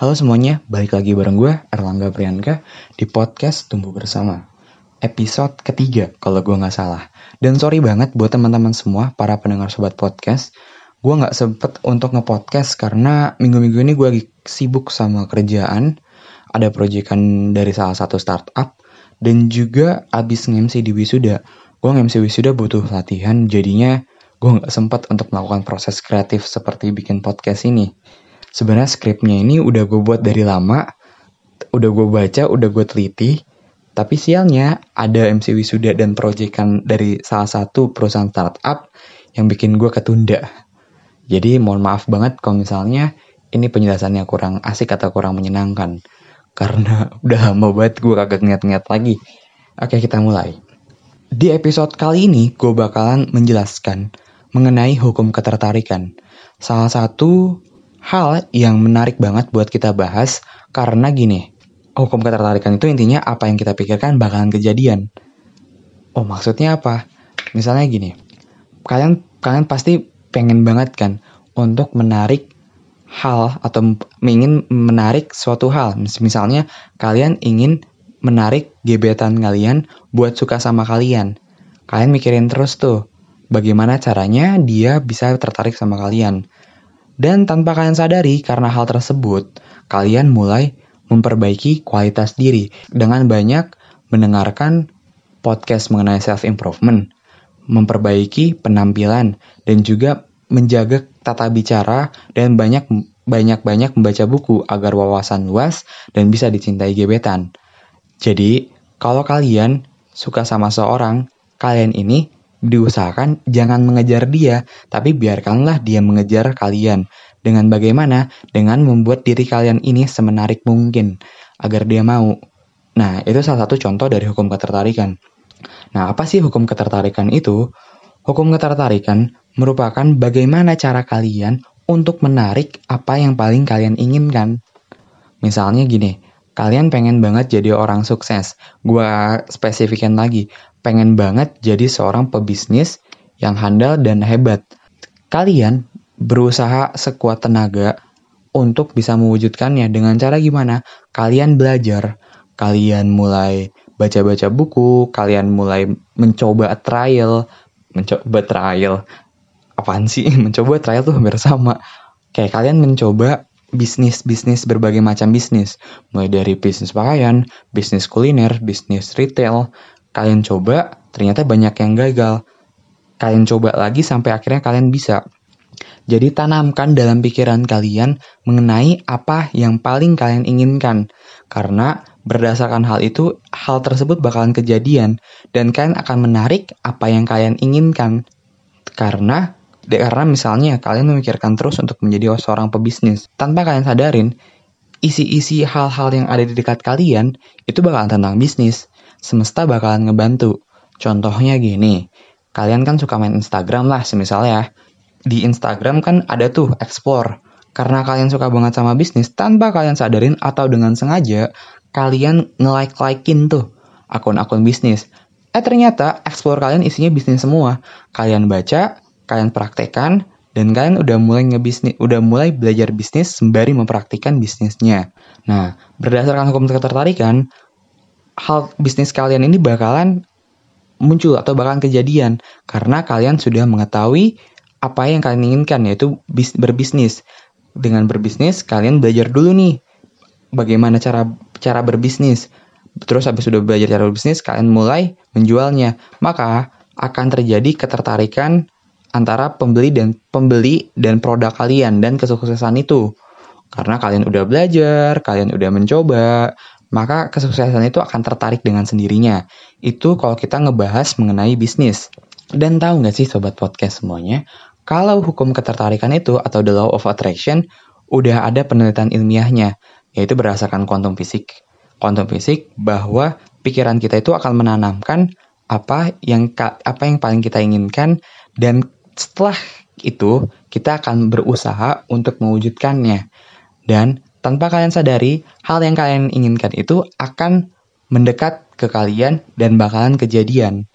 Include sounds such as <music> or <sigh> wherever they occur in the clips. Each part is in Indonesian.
Halo semuanya, balik lagi bareng gue, Erlangga Priyanka, di podcast Tumbuh Bersama. Episode ketiga, kalau gue nggak salah. Dan sorry banget buat teman-teman semua, para pendengar sobat podcast. Gue nggak sempet untuk nge-podcast karena minggu-minggu ini gue lagi sibuk sama kerjaan. Ada proyekan dari salah satu startup. Dan juga abis nge-MC di Wisuda. Gue nge-MC Wisuda butuh latihan, jadinya gue nggak sempat untuk melakukan proses kreatif seperti bikin podcast ini. Sebenarnya skripnya ini udah gue buat dari lama, udah gue baca, udah gue teliti, tapi sialnya ada MC Wisuda dan proyekan dari salah satu perusahaan startup yang bikin gue ketunda. Jadi mohon maaf banget kalau misalnya ini penjelasannya kurang asik atau kurang menyenangkan. Karena <laughs> udah lama banget gue kagak ngeliat-ngeliat lagi. Oke kita mulai. Di episode kali ini gue bakalan menjelaskan mengenai hukum ketertarikan. Salah satu hal yang menarik banget buat kita bahas karena gini, hukum ketertarikan itu intinya apa yang kita pikirkan bakalan kejadian. Oh maksudnya apa? Misalnya gini, kalian kalian pasti pengen banget kan untuk menarik hal atau ingin menarik suatu hal. Misalnya kalian ingin menarik gebetan kalian buat suka sama kalian. Kalian mikirin terus tuh, bagaimana caranya dia bisa tertarik sama kalian. Dan tanpa kalian sadari, karena hal tersebut, kalian mulai memperbaiki kualitas diri dengan banyak mendengarkan podcast mengenai self-improvement, memperbaiki penampilan, dan juga menjaga tata bicara dan banyak banyak banyak membaca buku agar wawasan luas dan bisa dicintai gebetan. Jadi, kalau kalian suka sama seorang, kalian ini diusahakan jangan mengejar dia, tapi biarkanlah dia mengejar kalian. Dengan bagaimana? Dengan membuat diri kalian ini semenarik mungkin agar dia mau. Nah, itu salah satu contoh dari hukum ketertarikan. Nah, apa sih hukum ketertarikan itu? Hukum ketertarikan merupakan bagaimana cara kalian untuk menarik apa yang paling kalian inginkan. Misalnya gini, kalian pengen banget jadi orang sukses. Gua spesifikan lagi, pengen banget jadi seorang pebisnis yang handal dan hebat. Kalian berusaha sekuat tenaga untuk bisa mewujudkannya dengan cara gimana? Kalian belajar, kalian mulai baca-baca buku, kalian mulai mencoba trial, mencoba trial. Apaan sih? <laughs> Mencoba trial tuh hampir sama. Kayak kalian mencoba bisnis-bisnis berbagai macam bisnis. Mulai dari bisnis pakaian, bisnis kuliner, bisnis retail, kalian coba, ternyata banyak yang gagal. Kalian coba lagi sampai akhirnya kalian bisa. Jadi tanamkan dalam pikiran kalian mengenai apa yang paling kalian inginkan. Karena berdasarkan hal itu, hal tersebut bakalan kejadian dan kalian akan menarik apa yang kalian inginkan. Karena karena misalnya kalian memikirkan terus untuk menjadi seorang pebisnis, tanpa kalian sadarin, isi-isi hal-hal yang ada di dekat kalian itu bakalan tentang bisnis semesta bakalan ngebantu. Contohnya gini, kalian kan suka main Instagram lah semisal ya. Di Instagram kan ada tuh explore. Karena kalian suka banget sama bisnis, tanpa kalian sadarin atau dengan sengaja, kalian nge-like-likein tuh akun-akun bisnis. Eh ternyata explore kalian isinya bisnis semua. Kalian baca, kalian praktekkan, dan kalian udah mulai ngebisnis, udah mulai belajar bisnis sembari mempraktikkan bisnisnya. Nah, berdasarkan hukum ketertarikan, hal bisnis kalian ini bakalan muncul atau bakalan kejadian karena kalian sudah mengetahui apa yang kalian inginkan yaitu bis, berbisnis. Dengan berbisnis kalian belajar dulu nih bagaimana cara cara berbisnis. Terus habis sudah belajar cara berbisnis kalian mulai menjualnya. Maka akan terjadi ketertarikan antara pembeli dan pembeli dan produk kalian dan kesuksesan itu. Karena kalian udah belajar, kalian udah mencoba, maka kesuksesan itu akan tertarik dengan sendirinya. Itu kalau kita ngebahas mengenai bisnis. Dan tahu nggak sih sobat podcast semuanya, kalau hukum ketertarikan itu atau the law of attraction udah ada penelitian ilmiahnya, yaitu berdasarkan kuantum fisik. Kuantum fisik bahwa pikiran kita itu akan menanamkan apa yang apa yang paling kita inginkan dan setelah itu kita akan berusaha untuk mewujudkannya. Dan tanpa kalian sadari, hal yang kalian inginkan itu akan mendekat ke kalian dan bakalan kejadian.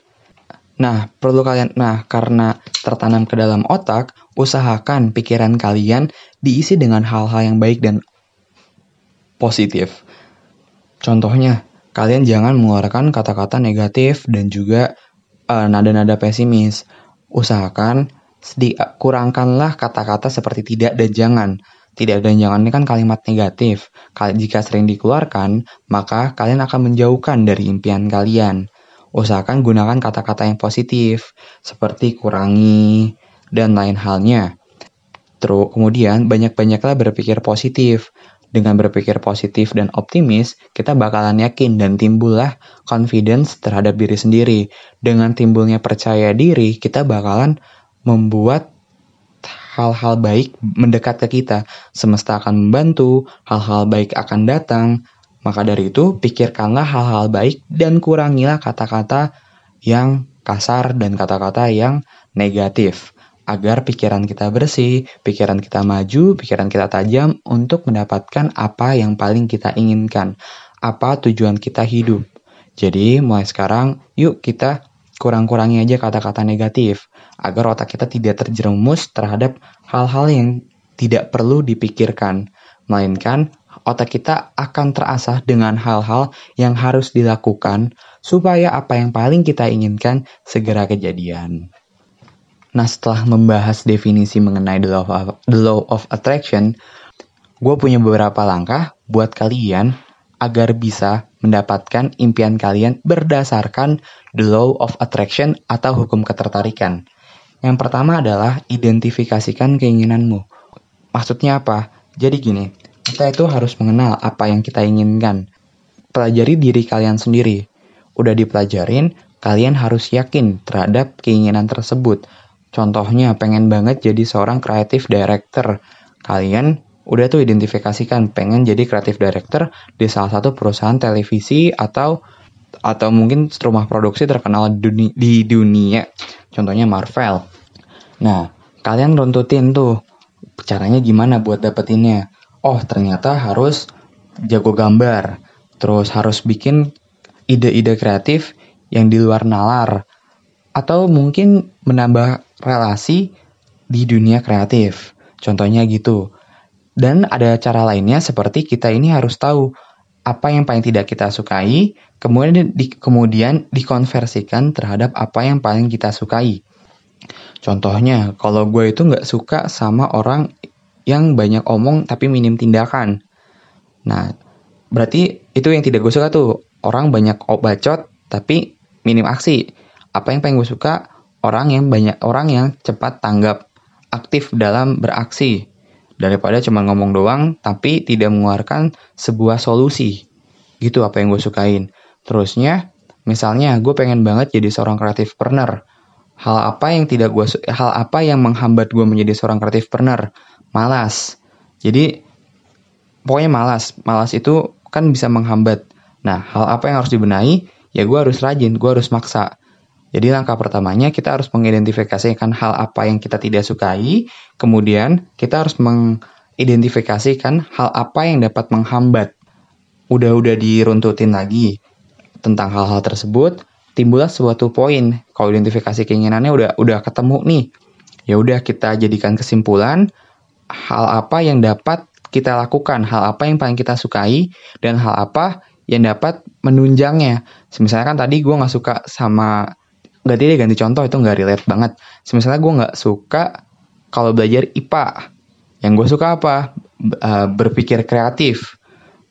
Nah, perlu kalian nah karena tertanam ke dalam otak, usahakan pikiran kalian diisi dengan hal-hal yang baik dan positif. Contohnya, kalian jangan mengeluarkan kata-kata negatif dan juga uh, nada-nada pesimis. Usahakan kurangkanlah kata-kata seperti tidak dan jangan. Tidak dan jangan ini kan kalimat negatif. Jika sering dikeluarkan, maka kalian akan menjauhkan dari impian kalian. Usahakan gunakan kata-kata yang positif, seperti kurangi, dan lain halnya. Terus kemudian banyak-banyaklah berpikir positif. Dengan berpikir positif dan optimis, kita bakalan yakin dan timbullah confidence terhadap diri sendiri. Dengan timbulnya percaya diri, kita bakalan membuat hal-hal baik mendekat ke kita. Semesta akan membantu, hal-hal baik akan datang. Maka dari itu, pikirkanlah hal-hal baik dan kurangilah kata-kata yang kasar dan kata-kata yang negatif. Agar pikiran kita bersih, pikiran kita maju, pikiran kita tajam untuk mendapatkan apa yang paling kita inginkan. Apa tujuan kita hidup. Jadi mulai sekarang, yuk kita kurang-kurangi aja kata-kata negatif agar otak kita tidak terjerumus terhadap hal-hal yang tidak perlu dipikirkan, melainkan otak kita akan terasah dengan hal-hal yang harus dilakukan supaya apa yang paling kita inginkan segera kejadian. Nah, setelah membahas definisi mengenai the law of, the law of attraction, gue punya beberapa langkah buat kalian agar bisa mendapatkan impian kalian berdasarkan the law of attraction atau hukum ketertarikan. Yang pertama adalah identifikasikan keinginanmu. Maksudnya apa? Jadi gini, kita itu harus mengenal apa yang kita inginkan. Pelajari diri kalian sendiri. Udah dipelajarin, kalian harus yakin terhadap keinginan tersebut. Contohnya, pengen banget jadi seorang kreatif director. Kalian udah tuh identifikasikan pengen jadi kreatif director di salah satu perusahaan televisi atau atau mungkin rumah produksi terkenal di, di dunia. Contohnya Marvel. Nah kalian runtutin tuh caranya gimana buat dapetinnya? Oh ternyata harus jago gambar. Terus harus bikin ide-ide kreatif yang di luar nalar. Atau mungkin menambah relasi di dunia kreatif contohnya gitu dan ada cara lainnya seperti kita ini harus tahu apa yang paling tidak kita sukai, kemudian di, kemudian dikonversikan terhadap apa yang paling kita sukai. Contohnya, kalau gue itu nggak suka sama orang yang banyak omong tapi minim tindakan. Nah, berarti itu yang tidak gue suka tuh. Orang banyak bacot tapi minim aksi. Apa yang paling gue suka? Orang yang banyak orang yang cepat tanggap, aktif dalam beraksi. Daripada cuma ngomong doang tapi tidak mengeluarkan sebuah solusi. Gitu apa yang gue sukain. Terusnya misalnya gue pengen banget jadi seorang kreatif partner. Hal apa yang tidak gue hal apa yang menghambat gue menjadi seorang kreatif partner? Malas. Jadi pokoknya malas. Malas itu kan bisa menghambat. Nah hal apa yang harus dibenahi? Ya gue harus rajin gue harus maksa jadi langkah pertamanya kita harus mengidentifikasikan hal apa yang kita tidak sukai, kemudian kita harus mengidentifikasikan hal apa yang dapat menghambat. Udah-udah diruntutin lagi tentang hal-hal tersebut, timbullah suatu poin. Kalau identifikasi keinginannya udah udah ketemu nih, ya udah kita jadikan kesimpulan hal apa yang dapat kita lakukan, hal apa yang paling kita sukai, dan hal apa yang dapat menunjangnya. Misalnya kan tadi gue nggak suka sama ganti deh ganti contoh itu nggak relate banget. Misalnya gue nggak suka kalau belajar IPA. Yang gue suka apa? Uh, berpikir kreatif.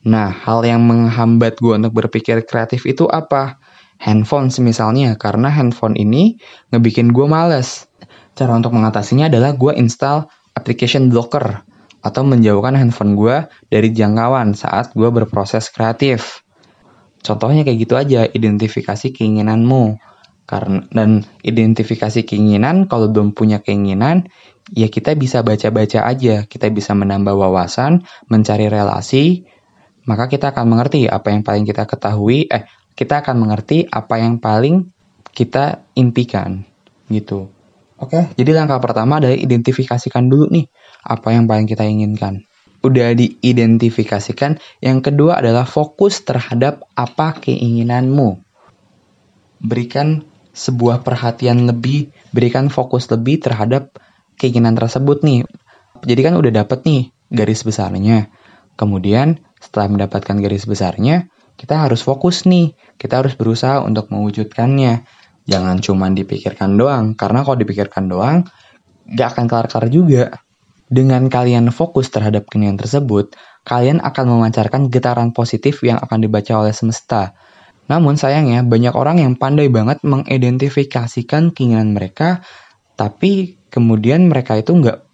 Nah, hal yang menghambat gue untuk berpikir kreatif itu apa? Handphone misalnya, karena handphone ini ngebikin gue males. Cara untuk mengatasinya adalah gue install application blocker atau menjauhkan handphone gue dari jangkauan saat gue berproses kreatif. Contohnya kayak gitu aja, identifikasi keinginanmu karena dan identifikasi keinginan kalau belum punya keinginan ya kita bisa baca-baca aja. Kita bisa menambah wawasan mencari relasi maka kita akan mengerti apa yang paling kita ketahui eh kita akan mengerti apa yang paling kita impikan gitu. Oke jadi langkah pertama adalah identifikasikan dulu nih apa yang paling kita inginkan. Udah diidentifikasikan yang kedua adalah fokus terhadap apa keinginanmu. Berikan sebuah perhatian lebih, berikan fokus lebih terhadap keinginan tersebut nih. Jadi kan udah dapet nih garis besarnya. Kemudian setelah mendapatkan garis besarnya, kita harus fokus nih. Kita harus berusaha untuk mewujudkannya. Jangan cuma dipikirkan doang, karena kalau dipikirkan doang, gak akan kelar-kelar juga. Dengan kalian fokus terhadap keinginan tersebut, kalian akan memancarkan getaran positif yang akan dibaca oleh semesta. Namun sayangnya banyak orang yang pandai banget mengidentifikasikan keinginan mereka, tapi kemudian mereka itu nggak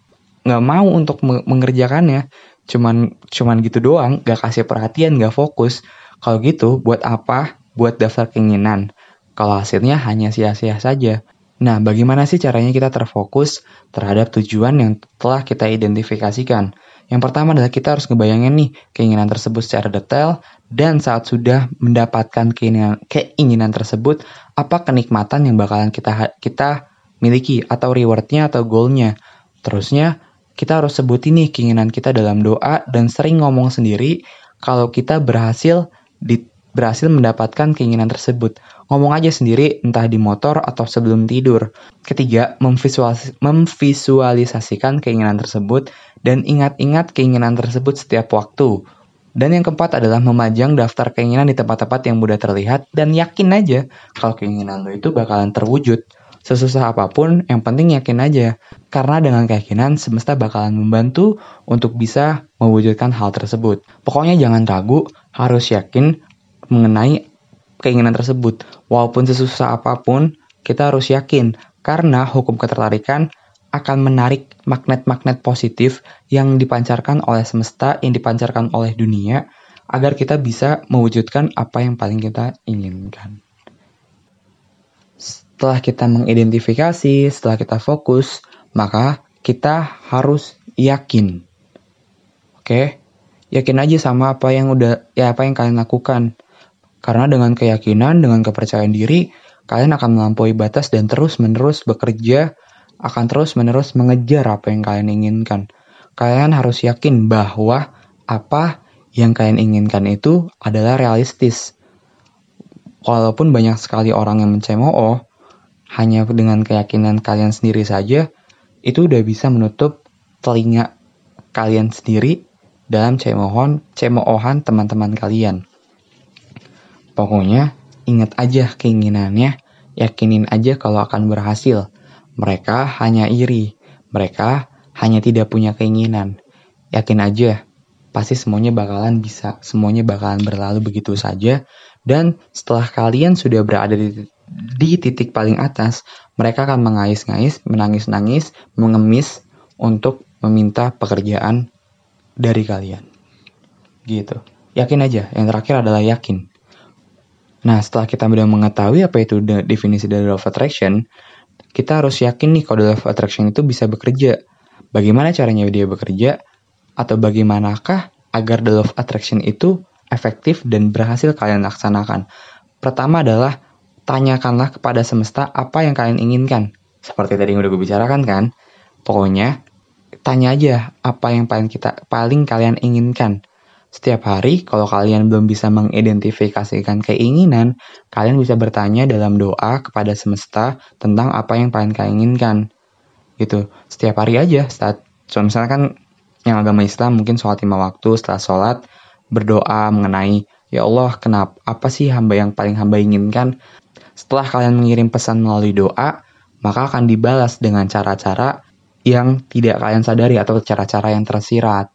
nggak mau untuk mengerjakannya. Cuman cuman gitu doang, gak kasih perhatian, gak fokus. Kalau gitu, buat apa? Buat daftar keinginan. Kalau hasilnya hanya sia-sia saja. Nah, bagaimana sih caranya kita terfokus terhadap tujuan yang telah kita identifikasikan? Yang pertama adalah kita harus ngebayangin nih keinginan tersebut secara detail dan saat sudah mendapatkan keinginan, keinginan tersebut, apa kenikmatan yang bakalan kita kita miliki atau rewardnya atau goalnya. Terusnya kita harus sebut ini keinginan kita dalam doa dan sering ngomong sendiri kalau kita berhasil di, berhasil mendapatkan keinginan tersebut. Ngomong aja sendiri, entah di motor atau sebelum tidur. Ketiga, memvisualis memvisualisasikan keinginan tersebut dan ingat-ingat keinginan tersebut setiap waktu. Dan yang keempat adalah memajang daftar keinginan di tempat-tempat yang mudah terlihat dan yakin aja kalau keinginan lo itu bakalan terwujud. Sesusah apa pun, yang penting yakin aja. Karena dengan keyakinan, semesta bakalan membantu untuk bisa mewujudkan hal tersebut. Pokoknya jangan ragu, harus yakin mengenai keinginan tersebut. Walaupun sesusah apa pun, kita harus yakin. Karena hukum ketertarikan akan menarik magnet-magnet positif yang dipancarkan oleh semesta, yang dipancarkan oleh dunia, agar kita bisa mewujudkan apa yang paling kita inginkan. Setelah kita mengidentifikasi, setelah kita fokus, maka kita harus yakin. Oke? Yakin aja sama apa yang udah ya apa yang kalian lakukan. Karena dengan keyakinan, dengan kepercayaan diri, kalian akan melampaui batas dan terus-menerus bekerja, akan terus-menerus mengejar apa yang kalian inginkan. Kalian harus yakin bahwa apa yang kalian inginkan itu adalah realistis. Walaupun banyak sekali orang yang mencemooh, hanya dengan keyakinan kalian sendiri saja, itu udah bisa menutup telinga kalian sendiri dalam cemoohan, cemoohan teman-teman kalian. Pokoknya, ingat aja keinginannya, yakinin aja kalau akan berhasil. Mereka hanya iri, mereka hanya tidak punya keinginan. Yakin aja, pasti semuanya bakalan bisa, semuanya bakalan berlalu begitu saja. Dan setelah kalian sudah berada di di titik paling atas, mereka akan mengais-ngais, menangis-nangis, mengemis untuk meminta pekerjaan dari kalian. Gitu. Yakin aja, yang terakhir adalah yakin. Nah, setelah kita sudah mengetahui apa itu definisi dari law of attraction, kita harus yakin nih kalau law of attraction itu bisa bekerja. Bagaimana caranya dia bekerja? Atau bagaimanakah agar the law of attraction itu efektif dan berhasil kalian laksanakan? Pertama adalah tanyakanlah kepada semesta apa yang kalian inginkan. Seperti tadi yang udah gue bicarakan kan. Pokoknya tanya aja apa yang paling kita paling kalian inginkan. Setiap hari kalau kalian belum bisa mengidentifikasikan keinginan, kalian bisa bertanya dalam doa kepada semesta tentang apa yang paling kalian inginkan. Gitu. Setiap hari aja saat so misalnya kan yang agama Islam mungkin sholat lima waktu setelah sholat berdoa mengenai ya Allah kenapa apa sih hamba yang paling hamba inginkan setelah kalian mengirim pesan melalui doa, maka akan dibalas dengan cara-cara yang tidak kalian sadari atau cara-cara yang tersirat.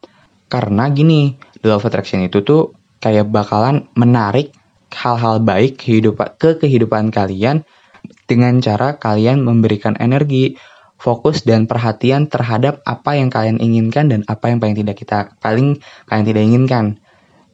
Karena gini, law of attraction itu tuh kayak bakalan menarik hal-hal baik kehidupan ke kehidupan kalian dengan cara kalian memberikan energi, fokus dan perhatian terhadap apa yang kalian inginkan dan apa yang paling tidak kita paling kalian tidak inginkan.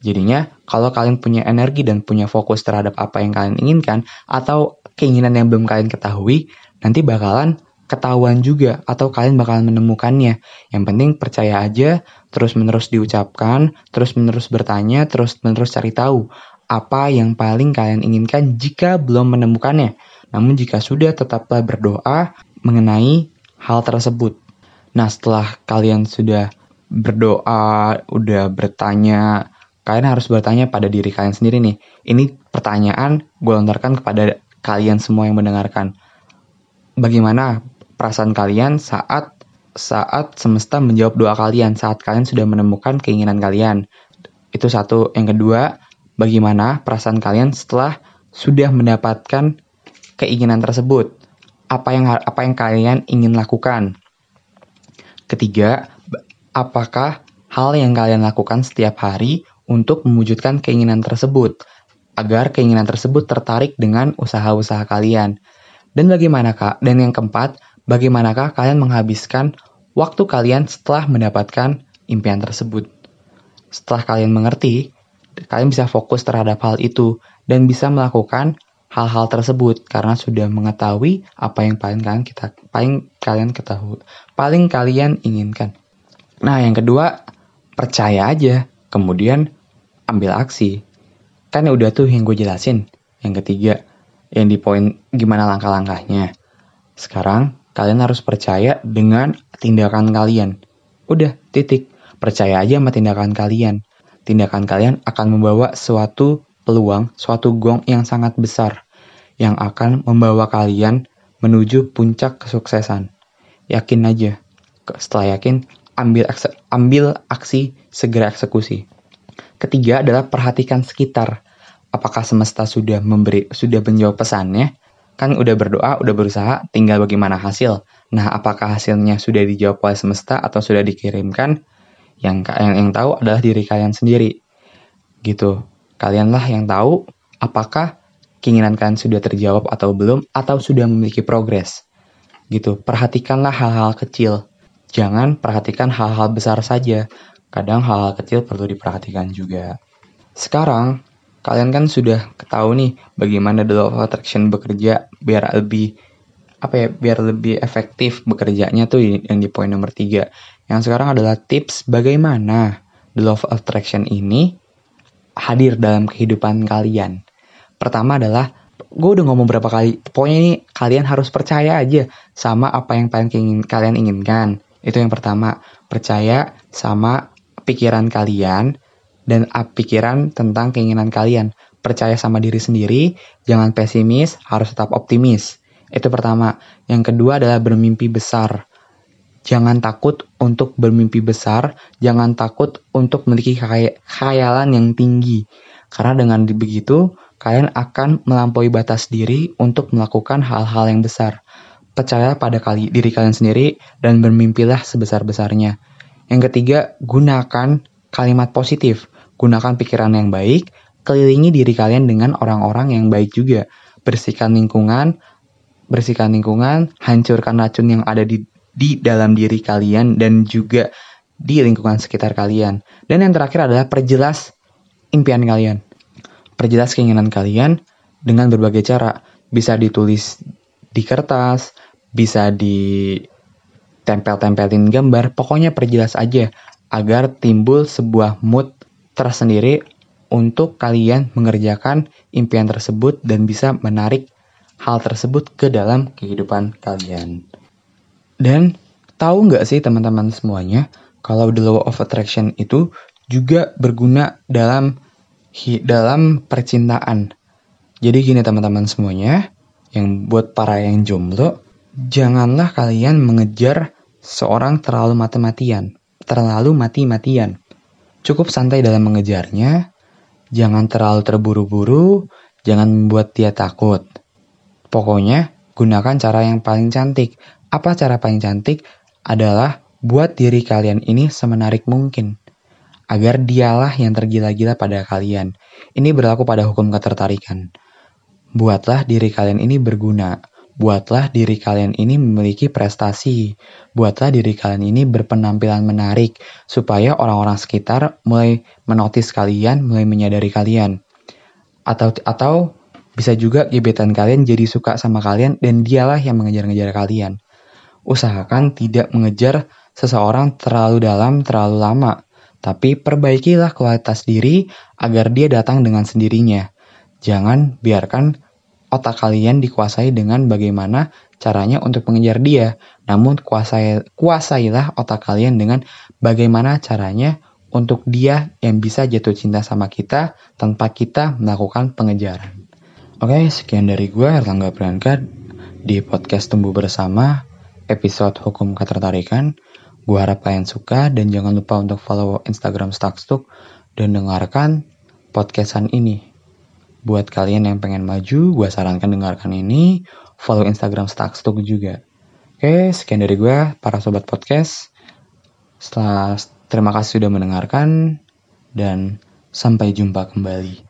Jadinya, kalau kalian punya energi dan punya fokus terhadap apa yang kalian inginkan, atau keinginan yang belum kalian ketahui, nanti bakalan ketahuan juga, atau kalian bakalan menemukannya. Yang penting percaya aja, terus-menerus diucapkan, terus-menerus bertanya, terus-menerus cari tahu apa yang paling kalian inginkan jika belum menemukannya. Namun jika sudah, tetaplah berdoa mengenai hal tersebut. Nah, setelah kalian sudah berdoa, udah bertanya, kalian harus bertanya pada diri kalian sendiri nih. Ini pertanyaan gue lontarkan kepada kalian semua yang mendengarkan. Bagaimana perasaan kalian saat saat semesta menjawab doa kalian, saat kalian sudah menemukan keinginan kalian? Itu satu. Yang kedua, bagaimana perasaan kalian setelah sudah mendapatkan keinginan tersebut? Apa yang apa yang kalian ingin lakukan? Ketiga, apakah hal yang kalian lakukan setiap hari untuk mewujudkan keinginan tersebut? agar keinginan tersebut tertarik dengan usaha-usaha kalian. Dan bagaimana kak? Dan yang keempat, bagaimanakah kalian menghabiskan waktu kalian setelah mendapatkan impian tersebut? Setelah kalian mengerti, kalian bisa fokus terhadap hal itu dan bisa melakukan hal-hal tersebut karena sudah mengetahui apa yang paling kalian kita paling kalian ketahui, paling kalian inginkan. Nah, yang kedua, percaya aja, kemudian ambil aksi. Kan udah tuh yang gue jelasin. Yang ketiga, yang di poin gimana langkah-langkahnya. Sekarang, kalian harus percaya dengan tindakan kalian. Udah, titik. Percaya aja sama tindakan kalian. Tindakan kalian akan membawa suatu peluang, suatu gong yang sangat besar. Yang akan membawa kalian menuju puncak kesuksesan. Yakin aja. Setelah yakin, ambil ambil aksi segera eksekusi. Ketiga adalah perhatikan sekitar. Apakah semesta sudah memberi sudah menjawab pesannya? Kan udah berdoa, udah berusaha, tinggal bagaimana hasil. Nah, apakah hasilnya sudah dijawab oleh semesta atau sudah dikirimkan? Yang yang, yang tahu adalah diri kalian sendiri. Gitu. Kalianlah yang tahu apakah keinginan kalian sudah terjawab atau belum atau sudah memiliki progres. Gitu. Perhatikanlah hal-hal kecil. Jangan perhatikan hal-hal besar saja kadang hal-hal kecil perlu diperhatikan juga. Sekarang, kalian kan sudah ketahui nih bagaimana the law of attraction bekerja biar lebih apa ya biar lebih efektif bekerjanya tuh yang di poin nomor tiga. Yang sekarang adalah tips bagaimana the law of attraction ini hadir dalam kehidupan kalian. Pertama adalah gue udah ngomong berapa kali pokoknya ini kalian harus percaya aja sama apa yang kalian inginkan itu yang pertama percaya sama pikiran kalian dan pikiran tentang keinginan kalian. Percaya sama diri sendiri, jangan pesimis, harus tetap optimis. Itu pertama. Yang kedua adalah bermimpi besar. Jangan takut untuk bermimpi besar, jangan takut untuk memiliki khayalan yang tinggi. Karena dengan begitu, kalian akan melampaui batas diri untuk melakukan hal-hal yang besar. Percaya pada kali diri kalian sendiri dan bermimpilah sebesar-besarnya. Yang ketiga, gunakan kalimat positif. Gunakan pikiran yang baik, kelilingi diri kalian dengan orang-orang yang baik juga. Bersihkan lingkungan, bersihkan lingkungan, hancurkan racun yang ada di di dalam diri kalian dan juga di lingkungan sekitar kalian. Dan yang terakhir adalah perjelas impian kalian. Perjelas keinginan kalian dengan berbagai cara. Bisa ditulis di kertas, bisa di tempel-tempelin gambar, pokoknya perjelas aja agar timbul sebuah mood tersendiri untuk kalian mengerjakan impian tersebut dan bisa menarik hal tersebut ke dalam kehidupan kalian. Dan tahu nggak sih teman-teman semuanya kalau the law of attraction itu juga berguna dalam dalam percintaan. Jadi gini teman-teman semuanya, yang buat para yang jomblo, Janganlah kalian mengejar seorang terlalu mati-matian, terlalu mati-matian. Cukup santai dalam mengejarnya, jangan terlalu terburu-buru, jangan membuat dia takut. Pokoknya, gunakan cara yang paling cantik. Apa cara paling cantik? Adalah buat diri kalian ini semenarik mungkin. Agar dialah yang tergila-gila pada kalian. Ini berlaku pada hukum ketertarikan. Buatlah diri kalian ini berguna Buatlah diri kalian ini memiliki prestasi. Buatlah diri kalian ini berpenampilan menarik supaya orang-orang sekitar mulai menotis kalian, mulai menyadari kalian. Atau atau bisa juga gebetan kalian jadi suka sama kalian dan dialah yang mengejar-ngejar kalian. Usahakan tidak mengejar seseorang terlalu dalam, terlalu lama. Tapi perbaikilah kualitas diri agar dia datang dengan sendirinya. Jangan biarkan otak kalian dikuasai dengan bagaimana caranya untuk mengejar dia. Namun kuasai, kuasailah otak kalian dengan bagaimana caranya untuk dia yang bisa jatuh cinta sama kita tanpa kita melakukan pengejaran. Oke, sekian dari gue Erlangga Priyanka di podcast Tumbuh Bersama episode Hukum Ketertarikan. Gue harap kalian suka dan jangan lupa untuk follow Instagram Stuckstuck dan dengarkan podcastan ini. Buat kalian yang pengen maju, gue sarankan dengarkan ini. Follow Instagram Stuck juga. Oke, sekian dari gue, para sobat podcast. Setelah terima kasih sudah mendengarkan dan sampai jumpa kembali.